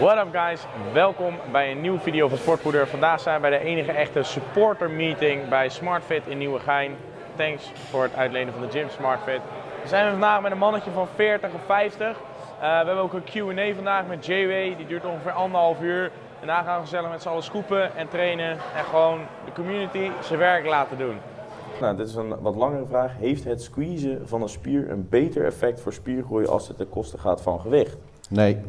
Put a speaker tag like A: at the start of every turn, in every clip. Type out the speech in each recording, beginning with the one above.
A: What up guys, welkom bij een nieuwe video van Sportpoeder. Vandaag zijn we bij de enige echte supporter meeting bij SmartFit in Nieuwegein. Thanks voor het uitlenen van de gym SmartFit. We zijn vandaag met een mannetje van 40 of 50. Uh, we hebben ook een Q&A vandaag met JW, die duurt ongeveer anderhalf uur. En daar gaan we gezellig met z'n allen scoopen en trainen en gewoon de community zijn werk laten doen. Nou, dit is een wat langere vraag. Heeft het squeezen van een spier een beter effect voor spiergroei als het ten koste gaat van gewicht?
B: Nee.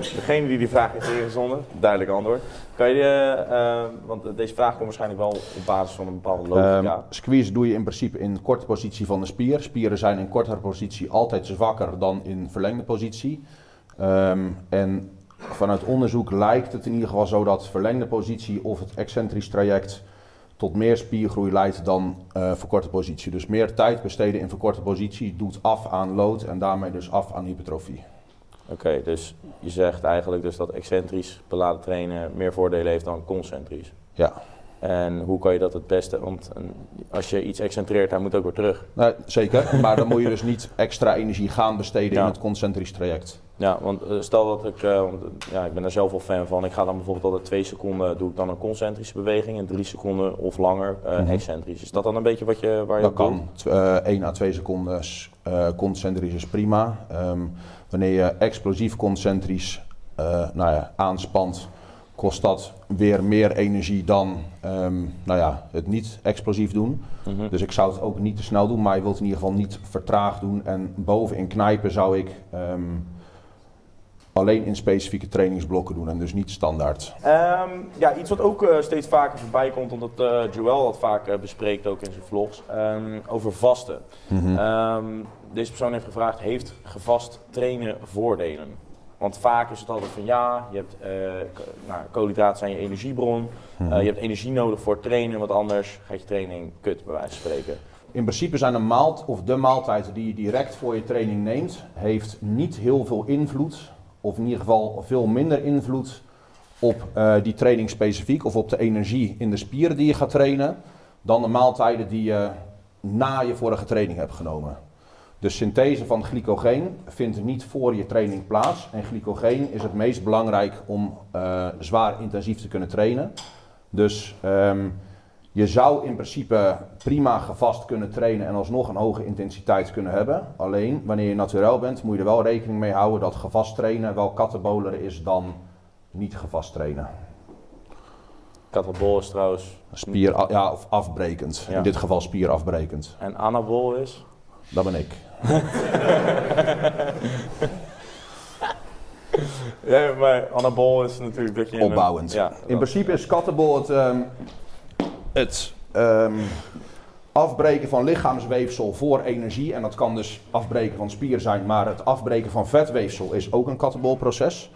A: Degene die die vraag heeft ingezonden, duidelijk antwoord. Kan je, uh, want deze vraag komt waarschijnlijk wel op basis van een bepaalde logica.
B: Um, squeeze doe je in principe in korte positie van de spier. Spieren zijn in kortere positie altijd zwakker dan in verlengde positie. Um, en vanuit onderzoek lijkt het in ieder geval zo dat verlengde positie of het excentrisch traject tot meer spiergroei leidt dan uh, verkorte positie. Dus meer tijd besteden in verkorte positie doet af aan load en daarmee dus af aan hypertrofie.
A: Oké, okay, dus je zegt eigenlijk dus dat excentrisch beladen trainen meer voordelen heeft dan concentrisch.
B: Ja.
A: En hoe kan je dat het beste? Want als je iets excentreert, hij moet ook weer terug.
B: Nee, zeker, maar dan moet je dus niet extra energie gaan besteden ja. in het concentrisch traject.
A: Ja, want stel dat ik, uh, want, ja, ik ben er zelf wel fan van. Ik ga dan bijvoorbeeld altijd twee seconden, doe ik dan een concentrische beweging en drie seconden of langer uh, -hmm. excentrisch. Is dat dan een beetje wat je, waar je
B: Dat kan. Uh, 1 à 2 seconden concentrisch is prima. Um, wanneer je explosief concentrisch nou ja, aanspant, kost dat weer meer energie dan um, nou ja, het niet explosief doen. Mm -hmm. Dus ik zou het ook niet te snel doen, maar je wilt in ieder geval niet vertraagd doen. En bovenin knijpen zou ik um, alleen in specifieke trainingsblokken doen en dus niet standaard.
A: Um, ja, iets wat ook uh, steeds vaker voorbij komt, omdat uh, Joel dat vaak uh, bespreekt ook in zijn vlogs, um, over vasten. Mm -hmm. um, deze persoon heeft gevraagd, heeft gevast trainen voordelen? Want vaak is het altijd van ja, je hebt nou, koolhydraten zijn je energiebron, mm -hmm. je hebt energie nodig voor trainen, want anders gaat je training kut bij wijze van spreken.
B: In principe zijn een maalt of de maaltijd die je direct voor je training neemt, heeft niet heel veel invloed of in ieder geval veel minder invloed op uh, die training specifiek of op de energie in de spieren die je gaat trainen, dan de maaltijden die je na je vorige training hebt genomen. De synthese van glycogeen vindt niet voor je training plaats. En glycogeen is het meest belangrijk om uh, zwaar intensief te kunnen trainen. Dus um, je zou in principe prima gevast kunnen trainen en alsnog een hoge intensiteit kunnen hebben. Alleen wanneer je naturel bent, moet je er wel rekening mee houden dat gevast trainen wel kataboler is dan niet gevast trainen.
A: Katabol is trouwens.
B: Spier, ja, of afbrekend. Ja. In dit geval spierafbrekend.
A: En anabol is?
B: Dat ben ik.
A: ja, maar anabol is natuurlijk dat je.
B: Opbouwend.
A: Een, ja,
B: in principe is katabol het. Um, het um, afbreken van lichaamsweefsel voor energie. En dat kan dus afbreken van spier zijn, maar het afbreken van vetweefsel is ook een katabolproces.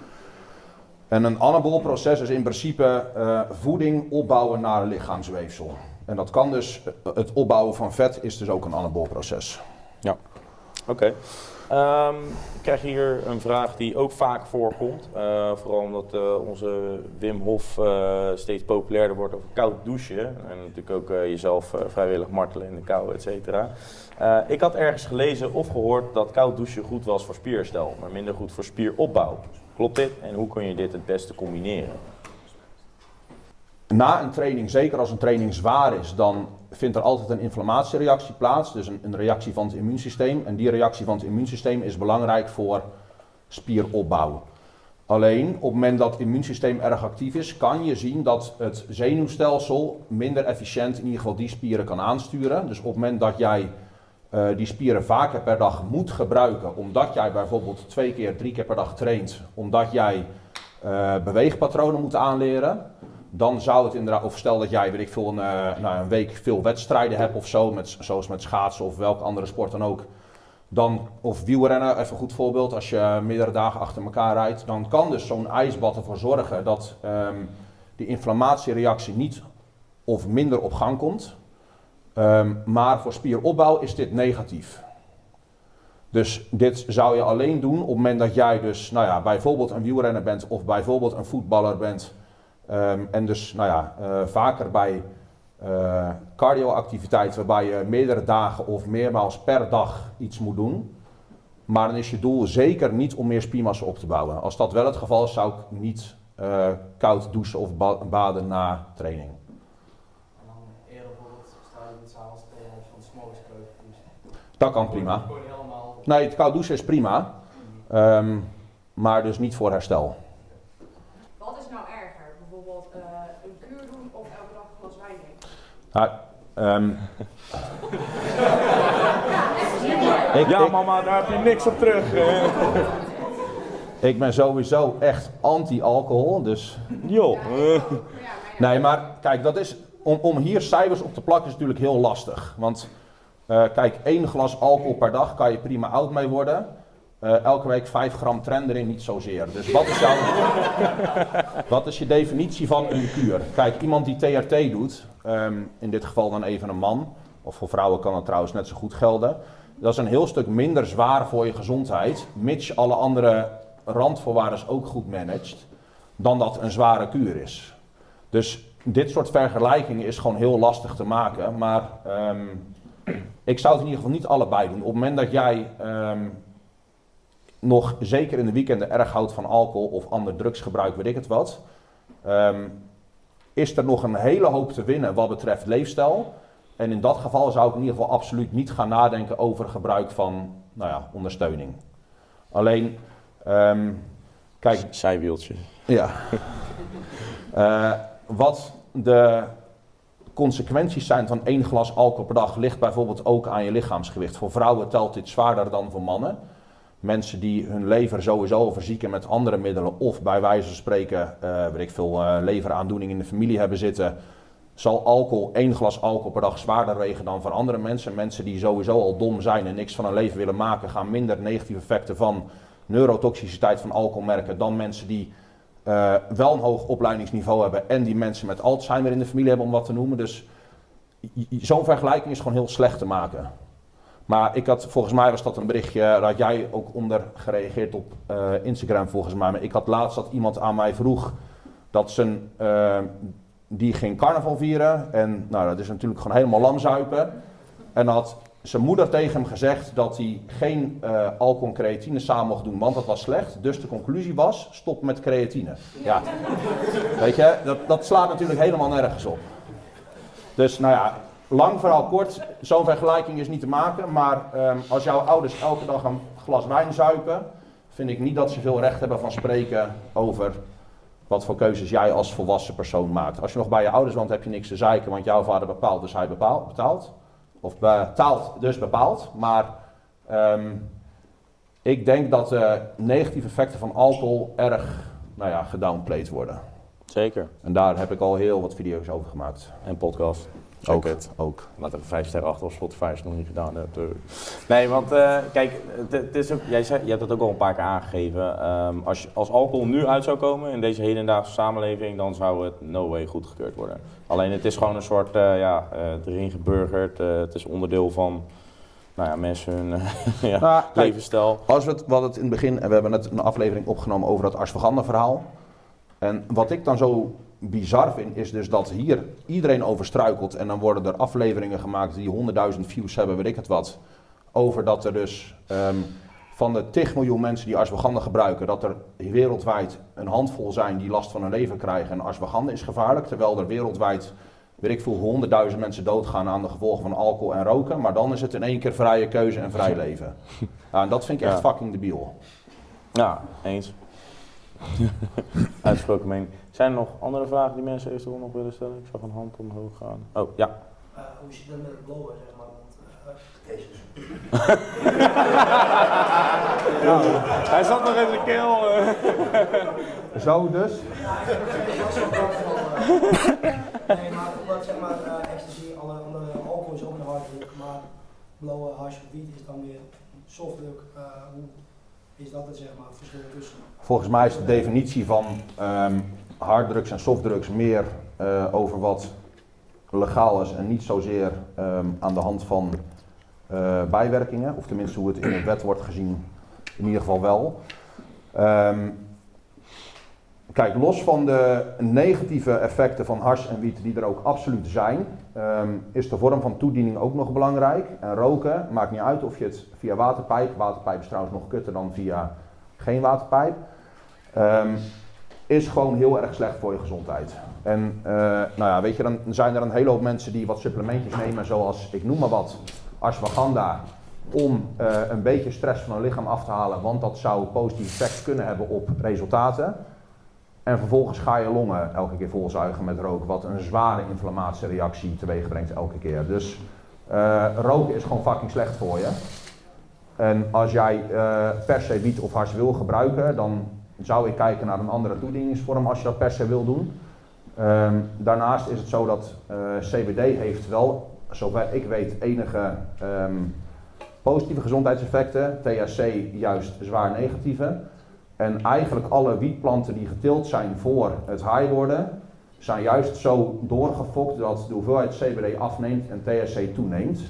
B: En een anabolproces is in principe uh, voeding opbouwen naar lichaamsweefsel. En dat kan dus, het opbouwen van vet is dus ook een anabolproces.
A: Ja, oké. Okay. Um, ik krijg hier een vraag die ook vaak voorkomt. Uh, vooral omdat uh, onze Wim Hof uh, steeds populairder wordt over koud douchen. En natuurlijk ook jezelf vrijwillig martelen in de kou, et cetera. ik had ergens gelezen of gehoord dat koud douchen goed was voor spierherstel, maar minder goed voor spieropbouw. Klopt dit? En hoe kun je dit het beste combineren?
B: Na een training, zeker als een training zwaar is, dan vindt er altijd een inflammatiereactie plaats. Dus een, een, reactie van het immuunsysteem. En die reactie van het immuunsysteem is belangrijk voor spieropbouw. Alleen op het moment dat het immuunsysteem erg actief is, kan je zien dat het zenuwstelsel minder efficiënt in ieder geval die spieren kan aansturen. Dus op het moment dat jij uh, die spieren vaker per dag moet gebruiken, omdat jij bijvoorbeeld twee keer, drie keer per dag traint, omdat jij uh, beweegpatronen moet aanleren, dan zou het inderdaad, of stel dat jij, weet ik veel, een, nou, een week veel wedstrijden hebt of zo, met, zoals met schaatsen of welke andere sport dan ook. Dan, of wielrennen, even een goed voorbeeld, als je meerdere dagen achter elkaar rijdt, dan kan dus zo'n ijsbad ervoor zorgen dat um, die inflammatiereactie niet of minder op gang komt. Um, maar voor spieropbouw is dit negatief. Dus dit zou je alleen doen op het moment dat jij dus, nou ja, bijvoorbeeld een wielrenner bent of bijvoorbeeld een voetballer bent Um, en dus nou ja, uh, vaker bij uh, cardioactiviteit waarbij je meerdere dagen of meermaals per dag iets moet doen. maar dan is je doel zeker niet om meer spiermassa op te bouwen. Als dat wel het geval is, zou ik niet uh, koud douchen of ba baden na training.
C: En dan eerder bijvoorbeeld, stel je met s'avonds trainen van de smokerskeuk. Dus
B: Dat kan prima. Nee, het koud douchen is prima, ehm, maar dus niet voor herstel.
D: Wat is nou erger? Bijvoorbeeld eh, een kuur doen of elke dag een glas wijn drinken?
B: Nou, ehm, ik,
A: Ja
B: ik-
A: mama, daar heb je niks op terug.
B: ik ben sowieso echt anti-alcohol, dus
A: Joh.
B: Nee, maar kijk, dat is, om, om hier cijfers op te plakken is natuurlijk heel lastig. Want eh, kijk, één glas alcohol per dag kan je prima oud mee worden. Eh, elke week 5 gram trend erin, niet zozeer. Dus wat is, jouw, wat is je definitie van een kuur? Kijk, iemand die TRT doet, ehm, in dit geval dan even een man, of voor vrouwen kan dat trouwens net zo goed gelden. Dat is een heel stuk minder zwaar voor je gezondheid, mits alle andere randvoorwaarden ook goed managt, dan dat een zware kuur is. Dus dit soort vergelijkingen is gewoon heel lastig te maken. Maar ehm, ik zou het in ieder geval niet allebei doen. Op het moment dat jij ehm, nog zeker in de weekenden erg houdt van alcohol of ander drugsgebruik, weet ik het wat. Is er nog een hele hoop te winnen wat betreft leefstijl. En in dat geval zou ik in ieder geval absoluut niet gaan nadenken over gebruik van nou ja, ondersteuning. Alleen, ehm, kijk,
A: Zijwieltje.
B: ja. Eh, wat de consequenties zijn van één glas alcohol per dag ligt bijvoorbeeld ook aan je lichaamsgewicht. Voor vrouwen telt dit zwaarder dan voor mannen. Mensen die hun lever sowieso verzieken met andere middelen of bij wijze van spreken, eh weet ik veel, eh, leveraandoening in de familie hebben zitten, zal alcohol, één glas alcohol per dag zwaarder wegen dan voor andere mensen. Mensen die sowieso al dom zijn en niks van hun leven willen maken, gaan minder negatieve effecten van neurotoxiciteit van alcohol merken dan mensen die eh, wel een hoog opleidingsniveau hebben en die mensen met Alzheimer in de familie hebben, om wat te noemen. Dus zo'n vergelijking is gewoon heel slecht te maken. Maar ik had, volgens mij was dat een berichtje, daar had jij ook onder gereageerd op eh, Instagram volgens mij. Maar ik had laatst dat iemand aan mij vroeg dat zijn, eh, die ging carnaval vieren. En nou, dat is natuurlijk gewoon helemaal lamzuipen. En had zijn moeder tegen hem gezegd dat hij geen eh, alcohol en creatine samen mocht doen, want dat was slecht. Dus de conclusie was, stop met creatine. Ja. Weet je, dat, dat slaat natuurlijk helemaal nergens op. Dus nou ja, lang verhaal kort, zo'n vergelijking is niet te maken. Maar ehm, als jouw ouders elke dag een glas wijn zuipen, vind ik niet dat ze veel recht hebben van spreken over wat voor keuzes jij als volwassen persoon maakt. Als je nog bij je ouders woont, heb je niks te zeiken, want jouw vader bepaalt, dus hij bepaalt, betaalt. Of betaalt, dus bepaalt. Maar ehm, ik denk dat de negatieve effecten van alcohol erg nou ja, gedownplayed worden.
A: Zeker.
B: En daar heb ik al heel wat video's over gemaakt.
A: En podcast. Check
B: Ook.
A: het.
B: ook.
A: Laat even vijf sterren achter op Spotify als je het nog niet gedaan hebt. Nee, want eh, kijk, het, is ook, jij, zei, je hebt het ook al een paar keer aangegeven. Ehm, als, je, als alcohol nu uit zou komen in deze hedendaagse samenleving, dan zou het no way goedgekeurd worden. Alleen het is gewoon een soort, eh, ja, eh, erin geburgerd. het is onderdeel van, nou ja, mensen hun ja,
B: Nou,
A: levensstijl.
B: Als we het, we hadden het in het begin, en we hebben net een aflevering opgenomen over dat ashwagandha verhaal. En wat ik dan zo bizar vind, is dus dat hier iedereen over struikelt. En dan worden er afleveringen gemaakt die honderdduizend views hebben, weet ik het wat. Over dat er dus ehm, van de 10 miljoen mensen die ashwagandha gebruiken, dat er wereldwijd een handvol zijn die last van hun leven krijgen. En ashwagandha is gevaarlijk, terwijl er wereldwijd, weet ik veel, honderdduizend mensen doodgaan aan de gevolgen van alcohol en roken. Maar dan is het in één keer vrije keuze en vrij leven. Nou, en dat vind ik echt
A: Ja.
B: fucking debiel.
A: Ja, eens. Uitgesproken mening. Zijn er nog andere vragen die mensen eventueel nog willen stellen? Ik zag een hand omhoog gaan. Oh, ja.
C: Eh, hoe zit het met het blowen, zeg maar? Want, eh, Jezus.
A: Hij zat nog in zijn keel.
B: Zo dus?
C: Ja, ik van eh. Nee, maar omdat zeg maar eh, ecstasy, alle andere alcohol is ook een harddruk, maar blowen, hash of wiet is dan weer softdruk. Eh, hoe is dat het zeg maar, het verschil tussen?
B: Volgens mij is de definitie van ehm harddrugs en softdrugs meer eh, over wat legaal is en niet zozeer ehm, aan de hand van eh, bijwerkingen. Of tenminste hoe het in de wet wordt gezien, in ieder geval wel. Ehm, kijk, los van de negatieve effecten van hars en wiet, die er ook absoluut zijn, ehm, is de vorm van toediening ook nog belangrijk. En roken, maakt niet uit of je het via waterpijp, waterpijp is trouwens nog kutter dan via geen waterpijp, is gewoon heel erg slecht voor je gezondheid. En eh, nou ja, weet je, dan zijn er een hele hoop mensen die wat supplementjes nemen, zoals ik noem maar wat, ashwagandha, om eh, een beetje stress van hun lichaam af te halen, want dat zou positief effect kunnen hebben op resultaten. En vervolgens ga je longen elke keer volzuigen met rook, wat een zware inflammatiereactie teweeg brengt elke keer. Dus eh, roken is gewoon fucking slecht voor je. En als jij per se wiet of hars wil gebruiken, dan zou ik kijken naar een andere toedieningsvorm als je dat per se wil doen. Ehm, daarnaast is het zo dat eh, CBD heeft wel, zover ik weet, enige ehm, positieve gezondheidseffecten. THC juist zwaar negatieve. En eigenlijk alle wietplanten die geteeld zijn voor het high worden, zijn juist zo doorgefokt dat de hoeveelheid CBD afneemt en THC toeneemt.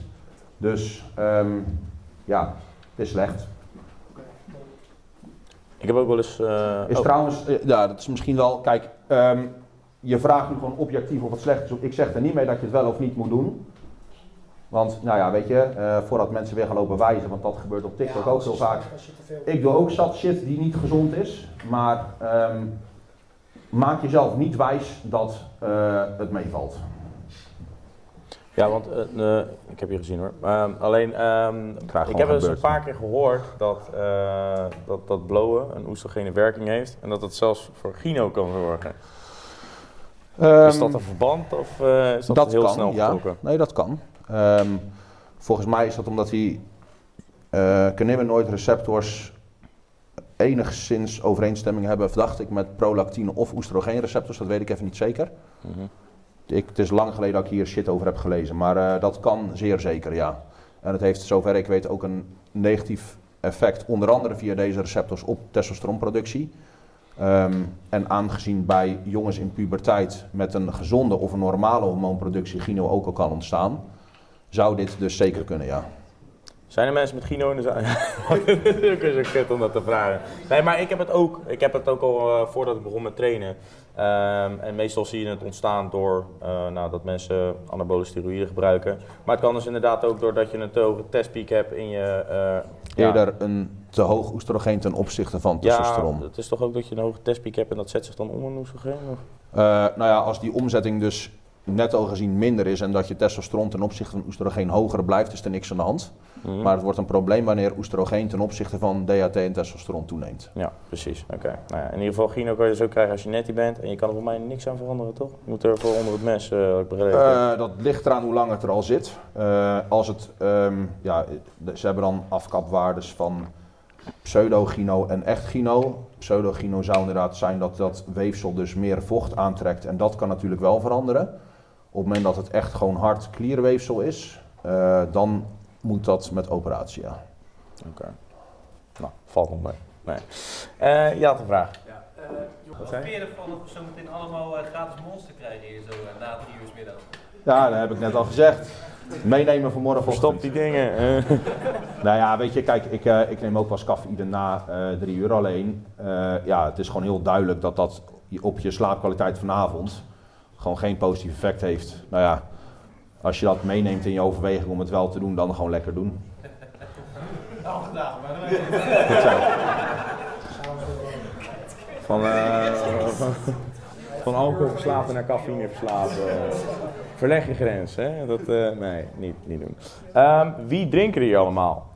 B: Dus ehm, ja, het is slecht.
A: Ik heb ook wel eens... eh,
B: Is
A: oh,
B: trouwens, eh, ja, dat is misschien wel, kijk, ehm, je vraagt nu gewoon objectief of het slecht is. Ik zeg er niet mee dat je het wel of niet moet doen. Want, nou ja, weet je, eh, voordat mensen weer gaan lopen wijzen, want dat gebeurt op TikTok
C: Ja,
B: ook heel vaak.
C: veel-
B: Ik doe ook zat shit die niet gezond is, maar ehm, maak jezelf niet wijs dat eh, het meevalt.
A: Ja, want eh, ik heb je gezien hoor. Ehm, alleen, ehm, ik heb eens een paar keer gehoord dat, eh, dat, dat blowen een oestrogene werking heeft. En dat het zelfs voor gyno kan zorgen. is dat een verband of eh, is dat, heel snel
B: ja.
A: getrokken?
B: Nee, dat kan. Ehm, volgens mij is dat omdat die cannabinoid receptors enigszins overeenstemming hebben, verdacht ik, met prolactine of oestrogeenreceptors. Dat weet ik even niet zeker.
A: Mhm.
B: Ik, het is lang geleden dat ik hier shit over heb gelezen, maar eh, dat kan zeer zeker, ja. En het heeft, zover ik weet, ook een negatief effect, onder andere via deze receptors, op testosteronproductie. Ehm, en aangezien bij jongens in puberteit met een gezonde of een normale hormoonproductie gyno ook al kan ontstaan, zou dit dus zeker kunnen, ja.
A: Zijn er mensen met gyno in de zaal? dat is ook kut om dat te vragen. Nee, maar ik heb het ook. Ik heb het ook al eh, voordat ik begon met trainen. Ehm, en meestal zie je het ontstaan door eh, nou, dat mensen anabole steroïden gebruiken. Maar het kan dus inderdaad ook doordat je een te hoge testpiek hebt in je... ja,
B: Eerder een te hoog oestrogeen ten opzichte van
A: Ja,
B: testosteron.
A: het is toch ook dat je een hoge testpiek hebt en dat zet zich dan om een oestrogeen?
B: Eh, nou ja, als die omzetting dus netto gezien minder is en dat je testosteron ten opzichte van oestrogeen hoger blijft, is er niks aan de hand.
A: Mhm.
B: Maar het wordt een probleem wanneer oestrogeen ten opzichte van DHT en testosteron toeneemt.
A: Ja, precies. Oké. Nou ja, in ieder geval, gyno kan je dus ook krijgen als je netty bent. En je kan er voor mij niks aan veranderen, toch? Je moet er voor onder het mes, eh, heb ik begrepen.
B: Eh, dat ligt eraan hoe lang het er al zit. Eh, als het, ehm, ja, ze hebben dan afkapwaardes van pseudogino en echt gyno. Pseudogino zou inderdaad zijn dat dat weefsel dus meer vocht aantrekt en dat kan natuurlijk wel veranderen. Op het moment dat het echt gewoon hard klierweefsel is, eh, dan moet dat met operatie, ja.
A: Oké. Nou, valt nog mee. Nee. Eh, je had een vraag.
E: Ja, eh, wat vind je ervan dat we zo meteen allemaal eh, gratis monster krijgen hier zo na drie uur 's middag?
B: Ja, dat heb ik net al gezegd. Meenemen voor morgen.
A: Stop die dingen.
B: Nou ja, weet je, kijk, ik, eh, ik neem ook wel eens cafeïne na eh, drie uur alleen. Eh, ja, het is gewoon heel duidelijk dat dat op je slaapkwaliteit vanavond gewoon geen positief effect heeft. Nou ja, als je dat meeneemt in je overweging om het wel te doen, dan gewoon lekker doen.
E: Alle dagen, maar dan weet je
B: Goed zo.
A: Van, eh, van, alcohol verslaafd naar cafeïne verslaafd. eh. verleg je grens, hè? Dat, eh, nee, niet, niet doen. Ehm, wie drinken hier allemaal?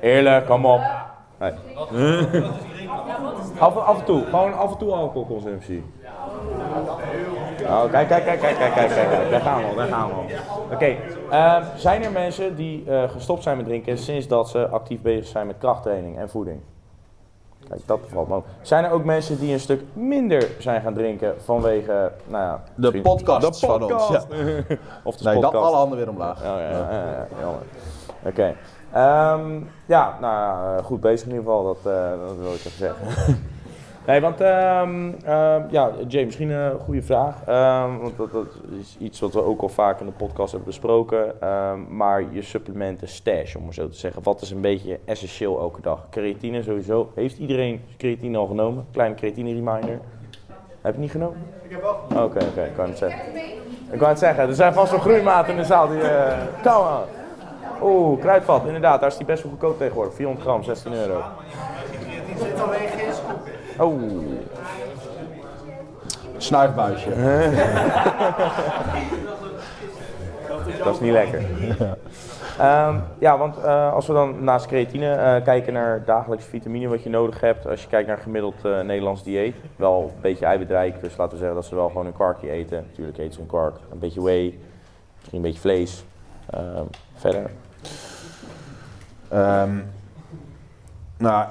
D: Eerlijk
A: kom op. Nee. Af, af en toe, gewoon af en toe alcoholconsumptie. Oh, kijk, kijk, kijk, kijk, kijk, kijk, kijk, daar gaan we daar gaan we al. Oké, ehm, zijn er mensen die eh, gestopt zijn met drinken sinds dat ze actief bezig zijn met krachttraining en voeding? Kijk, dat bevalt me Zijn er ook mensen die een stuk minder zijn gaan drinken vanwege, nou ja...
B: De
A: podcast
B: van podcast. ons.
A: Ja. of de
B: nee,
A: dat
B: alle handen weer omlaag.
A: Oh, ja, ja. jammer. Oké. Okay. Ja, nou eh, goed bezig in ieder geval, dat, eh, dat wil ik even zeggen. Nee, want ehm, ehm, ja, Jay, misschien een goede vraag. Ehm, want dat, dat is iets wat we ook al vaak in de podcast hebben besproken. Maar je supplementen stash, om maar zo te zeggen. Wat is een beetje essentieel elke dag? Creatine sowieso. Heeft iedereen creatine al genomen? Kleine creatine reminder. Heb je niet genomen? Ik heb wel genomen. Oké, oké, ik kan het zeggen. Ik kan het zeggen, er zijn vast wel groeimaten in de zaal die... aan. Oeh, kruidvat, inderdaad. Daar is die best wel goedkoop tegenwoordig. 400 gram, 16 euro. Oh.
B: Snuifbuisje.
A: Dat is niet lekker. Ehm, ja, want eh, als we dan naast creatine eh, kijken naar dagelijks vitamine wat je nodig hebt, als je kijkt naar gemiddeld eh, Nederlands dieet, wel een beetje eiwitrijk, dus laten we zeggen dat ze wel gewoon een kwarkje eten. Natuurlijk eten ze een kwark, een beetje whey, misschien een beetje vlees. Ehm, verder.
B: Ehm, nou,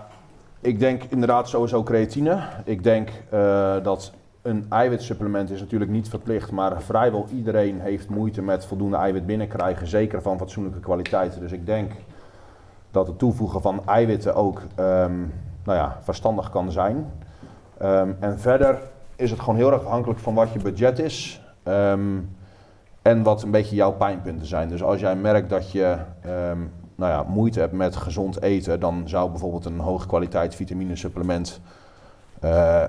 B: ik denk inderdaad sowieso creatine. Ik denk eh, dat een eiwitsupplement is natuurlijk niet verplicht, maar vrijwel iedereen heeft moeite met voldoende eiwit binnenkrijgen, zeker van fatsoenlijke kwaliteit. Dus ik denk dat het toevoegen van eiwitten ook ehm, nou ja, verstandig kan zijn. Ehm, en verder is het gewoon heel erg afhankelijk van wat je budget is. Ehm, en wat een beetje jouw pijnpunten zijn. Dus als jij merkt dat je nou ja, moeite hebt met gezond eten, dan zou bijvoorbeeld een hoge kwaliteit vitaminesupplement eh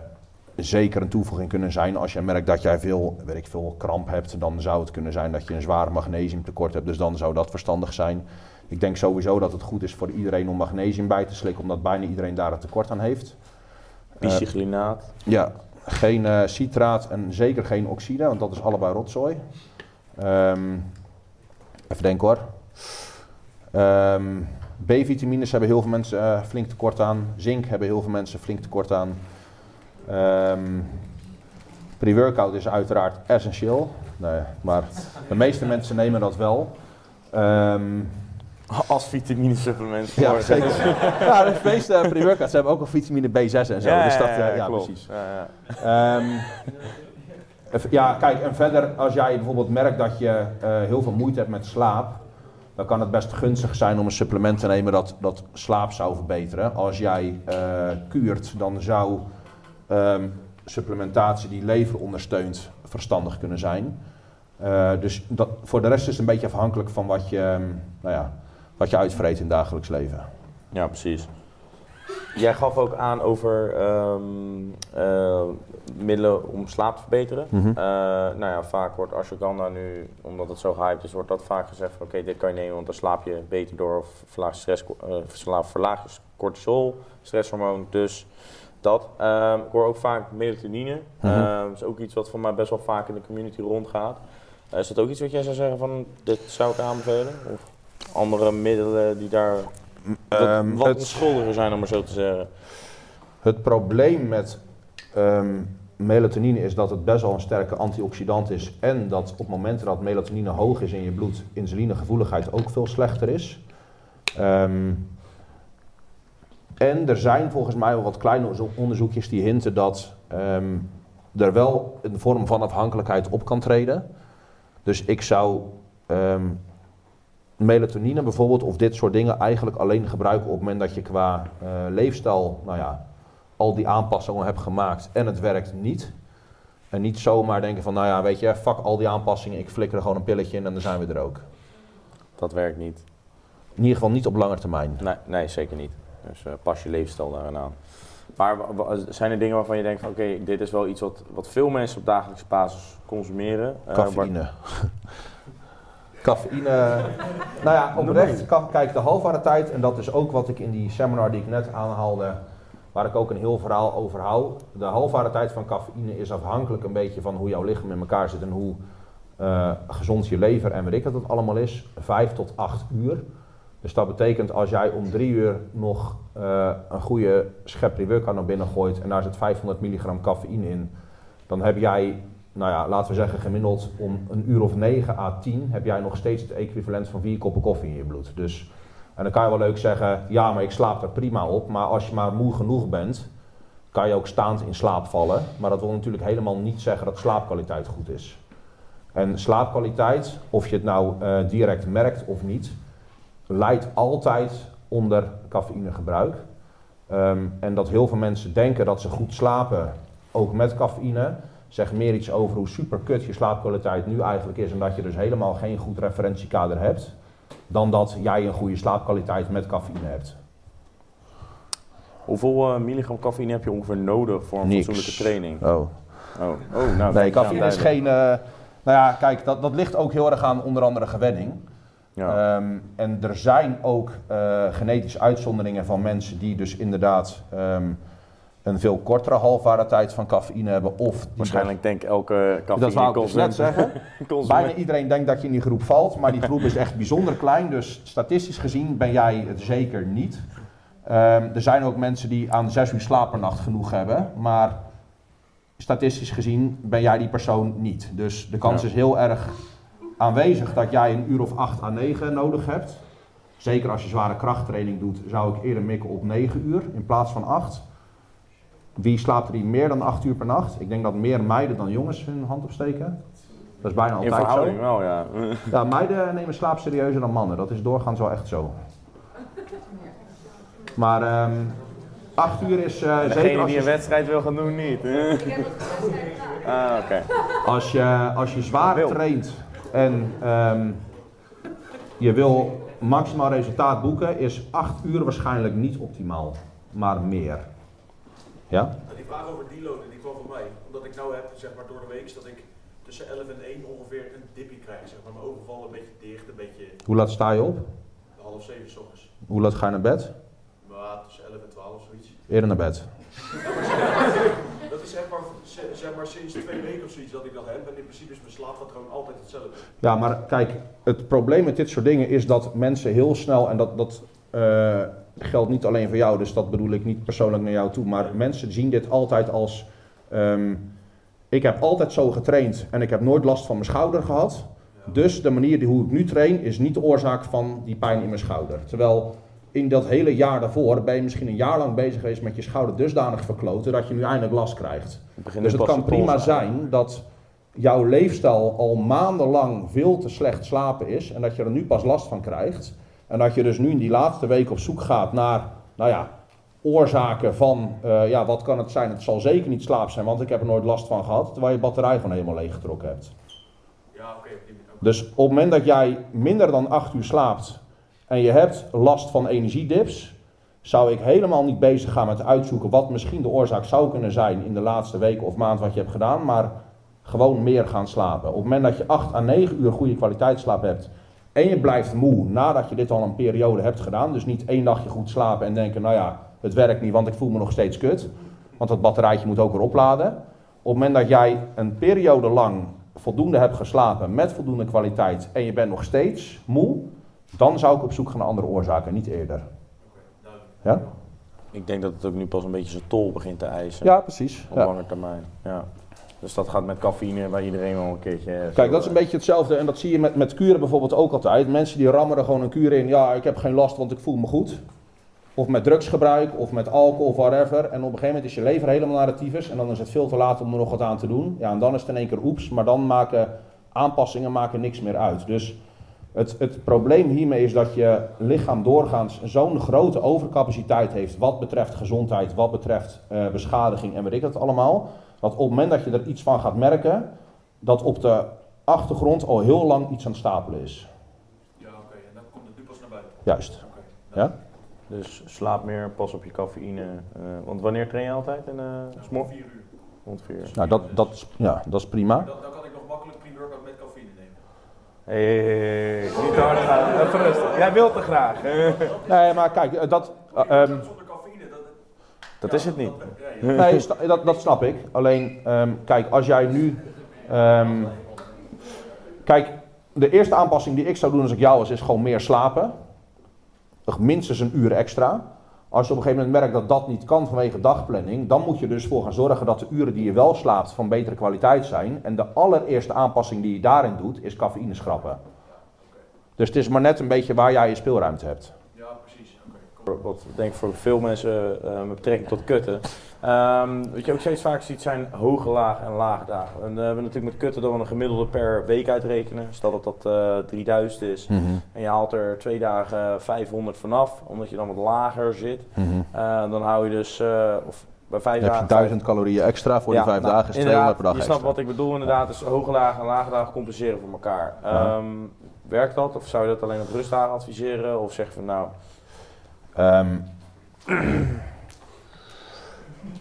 B: zeker een toevoeging kunnen zijn. Als je merkt dat jij veel, weet ik veel, kramp hebt, dan zou het kunnen zijn dat je een zwaar magnesiumtekort hebt. Dus dan zou dat verstandig zijn. Ik denk sowieso dat het goed is voor iedereen om magnesium bij te slikken, omdat bijna iedereen daar een tekort aan heeft.
A: Bicyclinaat.
B: Ja, geen eh, citraat en zeker geen oxide, want dat is allebei rotzooi. Ehm, even denken hoor. Ehm, B-vitamines hebben heel veel mensen eh, flink tekort aan. Zink hebben heel veel mensen flink tekort aan. Ehm Pre-workout is uiteraard essentieel. Nee, maar de meeste mensen nemen dat wel. Ehm,
A: Als vitamine supplement.
B: ja, zeker. ja, de meeste pre-workouts hebben ook al vitamine B6 en zo. dus dat, eh, ja,
A: klopt.
B: precies.
A: Ja, ja.
B: Ja, kijk, en verder, als jij bijvoorbeeld merkt dat je eh, heel veel moeite hebt met slaap, dan kan het best gunstig zijn om een supplement te nemen dat, dat slaap zou verbeteren. Als jij eh, kuurt, dan zou ehm, supplementatie die lever ondersteunt verstandig kunnen zijn. Eh, dus dat, voor de rest is het een beetje afhankelijk van wat je, ehm, nou ja, wat je uitvreet in dagelijks leven.
A: Ja, precies. Jij gaf ook aan over ehm, eh, middelen om slaap te verbeteren.
B: Mhm.
A: Eh, nou ja, vaak wordt ashwagandha nu, omdat het zo gehyped is, wordt dat vaak gezegd van oké, dit kan je nemen, want dan slaap je beter door of verlaag stress, eh, verlaag- verlaag je cortisol, stresshormoon, dus dat. Ehm, ik hoor ook vaak melatonine,
B: Mhm.
A: Ehm, dat is ook iets wat voor mij best wel vaak in de community rondgaat. Is dat ook iets wat jij zou zeggen van, dit zou ik aanbevelen? Of andere middelen die daar wat,
B: Ehm,
A: wat
B: het-
A: onschuldiger zijn, om maar zo te zeggen.
B: Het probleem met ehm, melatonine is dat het best wel een sterke antioxidant is. En dat op momenten dat melatonine hoog is in je bloed, insulinegevoeligheid ook veel slechter is. Ehm, en er zijn volgens mij wel wat kleine onderzo- onderzoekjes die hinten dat er wel een vorm van afhankelijkheid op kan treden. Dus ik zou melatonine bijvoorbeeld of dit soort dingen eigenlijk alleen gebruiken op het moment dat je qua eh, leefstijl, nou ja, al die aanpassingen hebt gemaakt en het werkt niet. En niet zomaar denken van, nou ja, weet je, fuck al die aanpassingen, ik flikker er gewoon een pilletje in en dan zijn we er ook.
A: Dat werkt niet.
B: In ieder geval niet op lange termijn.
A: Nee, nee zeker niet. Dus eh, pas je levensstijl daaraan aan. Maar zijn er dingen waarvan je denkt van oké, dit is wel iets wat, wat veel mensen op dagelijkse basis consumeren? Eh, waar-
B: Cafeïne. Nou ja, oprecht. Kijk, de halfbare tijd, en dat is ook wat ik in die seminar die ik net aanhaalde, waar ik ook een heel verhaal over hou. De halfbare tijd van cafeïne is afhankelijk een beetje van hoe jouw lichaam in elkaar zit en hoe eh, gezond je lever en weet ik wat het allemaal is. Vijf tot acht uur. Dus dat betekent als jij om drie uur nog eh, een goede schep pre-workout naar binnen gooit en daar zit 500 milligram cafeïne in, dan heb jij nou ja, laten we zeggen gemiddeld om een uur of 9 à 10 heb jij nog steeds het equivalent van vier koppen koffie in je bloed. Dus, en dan kan je wel leuk zeggen, ja, maar ik slaap er prima op. Maar als je maar moe genoeg bent, kan je ook staand in slaap vallen. Maar dat wil natuurlijk helemaal niet zeggen dat slaapkwaliteit goed is. En slaapkwaliteit, of je het nou eh, direct merkt of niet, leidt altijd onder cafeïnegebruik. Ehm, en dat heel veel mensen denken dat ze goed slapen, ook met cafeïne, zegt meer iets over hoe super kut je slaapkwaliteit nu eigenlijk is en dat je dus helemaal geen goed referentiekader hebt, dan dat jij een goede slaapkwaliteit met cafeïne hebt.
A: Hoeveel eh, milligram cafeïne heb je ongeveer nodig voor een
B: Niks.
A: fatsoenlijke training?
B: Oh.
A: Oh, oh nou,
B: Nee, cafeïne is geen. eh, nou ja, kijk, dat, dat ligt ook heel erg aan onder andere gewenning.
A: Ja.
B: Ehm, en er zijn ook eh, genetische uitzonderingen van mensen die dus inderdaad ehm, een veel kortere halfwaardetijd van cafeïne hebben. Of
A: Waarschijnlijk denkt elke cafeïne
B: dat wou ik dus net zeggen. Bijna iedereen denkt dat je in die groep valt, maar die groep is echt bijzonder klein. Dus statistisch gezien ben jij het zeker niet. Ehm, er zijn ook mensen die aan zes uur slaap per nacht genoeg hebben, maar statistisch gezien ben jij die persoon niet. Dus de kans
A: Ja.
B: is heel erg aanwezig dat jij een uur of 8 à 9 nodig hebt. Zeker als je zware krachttraining doet, zou ik eerder mikken op 9 uur in plaats van 8. Wie slaapt er hier meer dan 8 uur per nacht? Ik denk dat meer meiden dan jongens hun hand opsteken. Dat is bijna
A: In
B: altijd zo.
A: verhouding wel, ja.
B: Ja, meiden nemen slaap serieuzer dan mannen. Dat is doorgaans wel echt zo. Maar ehm 8 uur is eh, zeker
A: Degene
B: als
A: die een wedstrijd wil gaan doen, niet.
D: Ik heb het.
A: Ah, oké.
B: als je, als je zwaar traint en ehm, je wil maximaal resultaat boeken, is 8 uur waarschijnlijk niet optimaal, maar meer. Ja?
F: Die vraag over deloaden, die kwam van mij. Omdat ik nou heb, zeg maar door de week, dat ik tussen 11 en 1 ongeveer een dippie krijg. Zeg maar, mijn ogen vallen een beetje dicht, een beetje
B: Hoe laat sta je op?
F: half 7 's ochtends.
B: Hoe laat ga je naar bed?
F: Maar tussen 11 en 12 zoiets.
B: Eerder naar bed.
F: Dat is zeg maar, zeg maar sinds twee weken of zoiets dat ik dat heb. En in principe is mijn slaappatroon altijd hetzelfde.
B: Ja, maar kijk, het probleem met dit soort dingen is dat mensen heel snel, en dat, dat eh, geldt niet alleen voor jou, dus dat bedoel ik niet persoonlijk naar jou toe, maar mensen zien dit altijd als, ehm, ik heb altijd zo getraind en ik heb nooit last van mijn schouder gehad. Dus de manier die, hoe ik nu train is niet de oorzaak van die pijn in mijn schouder. Terwijl in dat hele jaar daarvoor ben je misschien een jaar lang bezig geweest met je schouder dusdanig verkloten dat je nu eindelijk last krijgt.
A: Het
B: Dus het kan prima zijn dat jouw leefstijl al maandenlang veel te slecht slapen is en dat je er nu pas last van krijgt. En dat je dus nu in die laatste week op zoek gaat naar, nou ja, oorzaken van, eh, ja, wat kan het zijn? Het zal zeker niet slaap zijn, want ik heb er nooit last van gehad, terwijl je batterij gewoon helemaal leeggetrokken hebt.
F: Ja, oké.
B: Dus op het moment dat jij minder dan 8 uur slaapt en je hebt last van energiedips, zou ik helemaal niet bezig gaan met uitzoeken wat misschien de oorzaak zou kunnen zijn in de laatste week of maand wat je hebt gedaan, maar gewoon meer gaan slapen. Op het moment dat je 8 à 9 uur goede kwaliteitsslaap hebt en je blijft moe nadat je dit al een periode hebt gedaan, dus niet één dagje goed slapen en denken, nou ja, het werkt niet, want ik voel me nog steeds kut, want dat batterijtje moet ook weer opladen. Op het moment dat jij een periode lang voldoende hebt geslapen met voldoende kwaliteit en je bent nog steeds moe, dan zou ik op zoek gaan naar andere oorzaken, niet eerder. Ja?
A: Ik denk dat het ook nu pas een beetje zijn tol begint te eisen.
B: Ja, precies.
A: Op
B: Ja.
A: lange termijn. Ja. Dus dat gaat met cafeïne bij iedereen wel een keertje. eh,
B: Kijk, dat is een
A: eh,
B: beetje hetzelfde en dat zie je met, met kuren bijvoorbeeld ook altijd. Mensen die rammen er gewoon een kuur in, ja, ik heb geen last, want ik voel me goed. Of met drugsgebruik, of met alcohol, of whatever. En op een gegeven moment is je lever helemaal naar de tyfus en dan is het veel te laat om er nog wat aan te doen. Ja, en dan is het in één keer oeps, maar dan maken aanpassingen maken niks meer uit. Dus het, het probleem hiermee is dat je lichaam doorgaans zo'n grote overcapaciteit heeft wat betreft gezondheid, wat betreft eh, beschadiging en weet ik dat allemaal. Dat op het moment dat je er iets van gaat merken, dat op de achtergrond al heel lang iets aan het stapelen is.
F: Ja, oké. En dan komt het nu pas naar buiten.
B: Juist.
F: Oké.
B: Ja?
A: Dus slaap meer, pas op je cafeïne. eh, want wanneer train je altijd? En, uh,
F: Ja, 4 uur.
A: Rond vier uur.
B: Nou, dat, dat, is- ja, dat is prima.
F: Dan, dan kan ik nog makkelijk pre-workout met cafeïne nemen.
A: Hey, hey, hey, hey, niet te hard gaan. Even rustig. Jij wilt te graag.
B: Nee, maar kijk, eh, dat, eh, ehm.
F: Dat ja,
A: is het niet.
F: dat- ja, ja.
B: nee, sta- dat, dat snap ik. Alleen, ehm, kijk, als jij nu. ehm, kijk, de eerste aanpassing die ik zou doen als ik jou was, is gewoon meer slapen. Nog Minstens een uur extra. Als je op een gegeven moment merkt dat dat niet kan vanwege dagplanning, dan moet je dus voor gaan zorgen dat de uren die je wel slaapt van betere kwaliteit zijn. En de allereerste aanpassing die je daarin doet, is cafeïne schrappen. Dus het is maar net een beetje waar jij je speelruimte hebt.
A: Wat denk ik voor veel mensen eh, met betrekking tot kutten. Ehm, wat je ook steeds vaak ziet zijn hoge lagen en lage dagen. En eh, we hebben natuurlijk met kutten dat we een gemiddelde per week uitrekenen. Stel dat dat eh 3000 is
B: Mhm.
A: en je haalt er twee dagen 500 vanaf, omdat je dan wat lager zit.
B: Mhm.
A: Eh, dan hou je dus, eh, of bij vijf
B: Dan heb je
A: dagen...
B: 1000 calorieën extra voor die vijf
A: nou,
B: dagen, is
A: inderdaad,
B: 200 per dag
A: Je
B: extra.
A: snapt wat ik bedoel inderdaad, dus hoge dagen en lage dagen compenseren voor elkaar. Ehm, werkt dat of zou je dat alleen op rustdagen adviseren? Of zeg je van nou,
B: Ehm,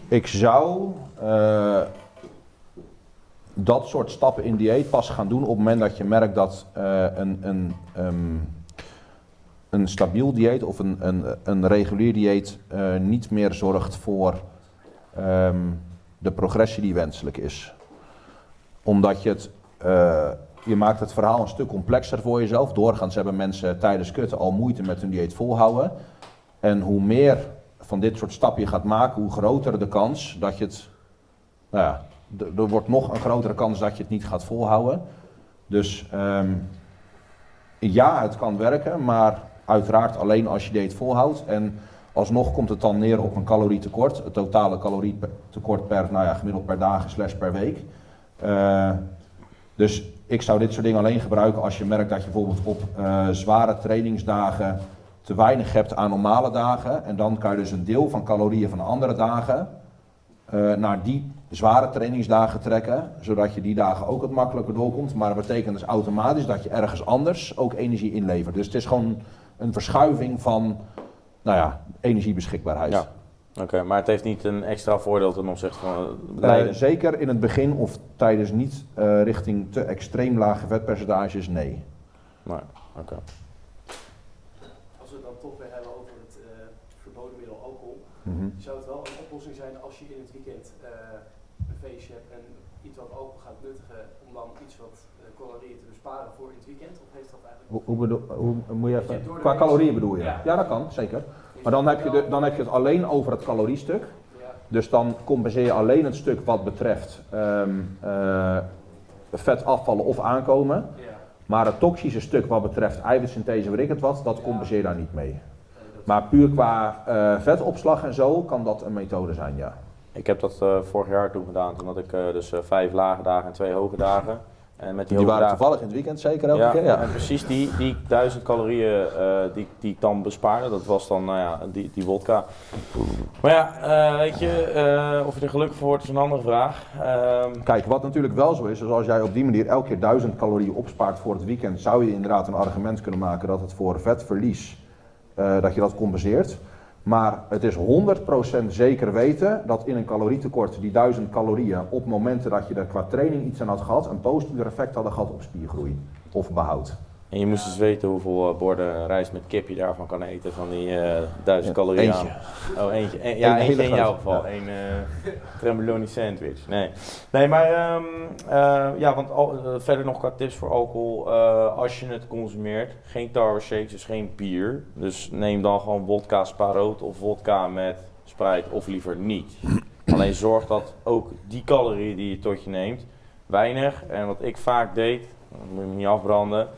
B: ik zou eh, dat soort stappen in dieet pas gaan doen op het moment dat je merkt dat eh, een, een, ehm, een stabiel dieet of een, een, een regulier dieet eh, niet meer zorgt voor ehm, de progressie die wenselijk is. Omdat je het, je maakt het verhaal een stuk complexer voor jezelf. Doorgaans hebben mensen tijdens kutten al moeite met hun dieet volhouden. En hoe meer van dit soort stappen je gaat maken, hoe groter de kans dat je het. Nou ja, er wordt nog een grotere kans dat je het niet gaat volhouden. Dus ehm, ja, het kan werken, maar uiteraard alleen als je dieet volhoudt. En alsnog komt het dan neer op een calorietekort. Het totale calorietekort per, nou ja, gemiddeld per dag slash per week. Eh, dus ik zou dit soort dingen alleen gebruiken als je merkt dat je bijvoorbeeld op eh, zware trainingsdagen te weinig hebt aan normale dagen. En dan kan je dus een deel van calorieën van andere dagen eh, naar die zware trainingsdagen trekken. Zodat je die dagen ook wat makkelijker doorkomt. Maar dat betekent dus automatisch dat je ergens anders ook energie inlevert. Dus het is gewoon een verschuiving van nou ja, energiebeschikbaarheid.
A: Ja. oké, maar het heeft niet een extra voordeel ten opzichte van
B: zeker in het begin of tijdens niet eh, richting te extreem lage vetpercentages, nee.
A: Nee, oké
G: we het dan toch weer hebben over het eh, verboden middel
B: Mhm.
G: zou het wel een oplossing zijn als je in het weekend eh, een feestje hebt en iets wat alcohol gaat nuttigen om dan iets wat eh, calorieën te besparen voor in het weekend? Of heeft dat eigenlijk...
B: Hoe, hoe bedoel, hoe moet je even, qua
G: week-
B: calorieën bedoel je?
G: Ja.
B: Ja, dat kan, zeker. Maar dan heb, je de, dan heb je het alleen over het caloriestuk.
G: Ja,
B: Dus dan compenseer je alleen het stuk wat betreft ehm, eh, vet afvallen of aankomen.
G: ja.
B: Maar het toxische stuk wat betreft eiwitsynthese, weet ik het wat, dat compenseer je daar niet mee. Maar puur qua eh, vetopslag en zo kan dat een methode zijn, ja.
A: Ik heb dat eh, vorig jaar toen gedaan, toen had ik eh, dus vijf lage dagen en twee hoge dagen. En met die,
B: waren
A: dagen,
B: toevallig in het weekend zeker elke
A: ja,
B: keer, ja.
A: En precies die, die duizend calorieën die, die ik dan bespaarde, dat was dan nou ja, die, die wodka. Maar ja, weet je, of je er gelukkig voor wordt is een andere vraag. Ehm,
B: Kijk, wat natuurlijk wel zo is, is als jij op die manier elke keer 1000 calorieën opspaart voor het weekend, zou je inderdaad een argument kunnen maken dat het voor vetverlies, dat je dat compenseert. Maar het is 100% zeker weten dat in een calorietekort die 1000 calorieën op momenten dat je er qua training iets aan had gehad, een positief effect hadden gehad op spiergroei of behoud.
A: En je moest dus weten hoeveel eh, borden rijst met kip je daarvan kan eten, van die eh duizend
B: Ja,
A: calorieën
B: eentje.
A: aan. Oh, eentje. En- ja,
B: Eén
A: eentje in jouw geval.
B: ja.
A: Een eh tremboloni sandwich. Nee, nee maar ehm, eh, ja, want al, verder nog qua tips voor alcohol. eh, als je het consumeert, geen tarwe shakes, dus geen bier. Dus neem dan gewoon wodka sparoot of wodka met Sprite of liever niet. Alleen zorg dat ook die calorieën die je tot je neemt, weinig. En wat ik vaak deed, dat moet je me niet afbranden,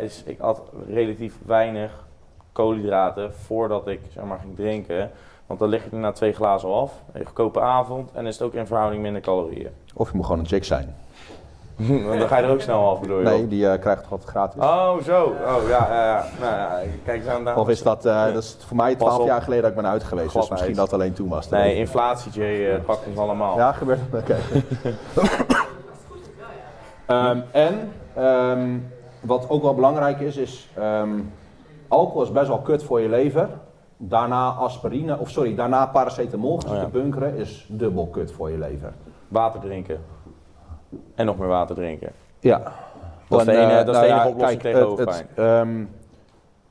A: is ik at relatief weinig koolhydraten voordat ik zeg maar, ging drinken. Want dan lig ik er na twee glazen af. Een goedkope avond en is het ook in verhouding minder calorieën.
B: Of je moet gewoon een chick zijn.
A: Dan ga je er ook snel af, bedoel je?
B: Nee, die eh, krijgt toch wat gratis.
A: Oh, zo. Oh, ja. Nou, ja, kijk eens aan daar.
B: Of is dat, eh, dat is voor mij
A: Pas
B: 12
A: op.
B: jaar geleden dat ik ben uit geweest, dus misschien dat alleen toen was.
A: Nee, inflatie, Jay, eh, pakt ons allemaal.
B: Ja, gebeurt Oké. Ehm, en ehm, wat ook wel belangrijk is, is ehm, alcohol is best wel kut voor je lever. Daarna aspirine, of sorry, daarna paracetamol
A: Oh ja.
B: te bunkeren is dubbel kut voor je lever.
A: Water drinken. En nog meer water drinken.
B: Ja.
A: Dat is de
B: eh,
A: dat is de enige oplossing
B: kijk,
A: tegen hoofdpijn.
B: ehm,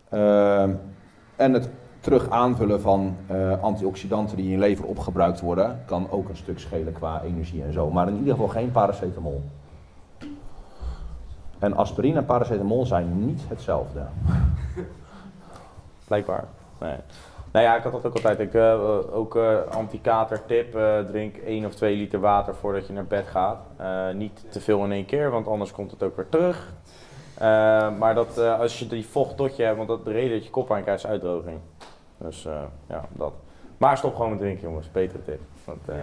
B: ehm, en het terug aanvullen van eh, antioxidanten die in je lever opgebruikt worden, kan ook een stuk schelen qua energie en zo. Maar in ieder geval geen paracetamol. En aspirine en paracetamol zijn niet hetzelfde.
A: Blijkbaar. Nee. Nou ja, ik had dat ook altijd. Ik, eh, ook eh anti-kater tip, eh, drink 1 of 2 liter water voordat je naar bed gaat. Eh, niet te veel in één keer, want anders komt het ook weer terug. Eh, maar dat, eh, als je die vocht tot je hebt, want dat, de reden dat je kop aan krijgt is uitdroging. Dus eh, ja, dat. Maar stop gewoon met drinken jongens, betere tip. Want, eh,
C: Ja,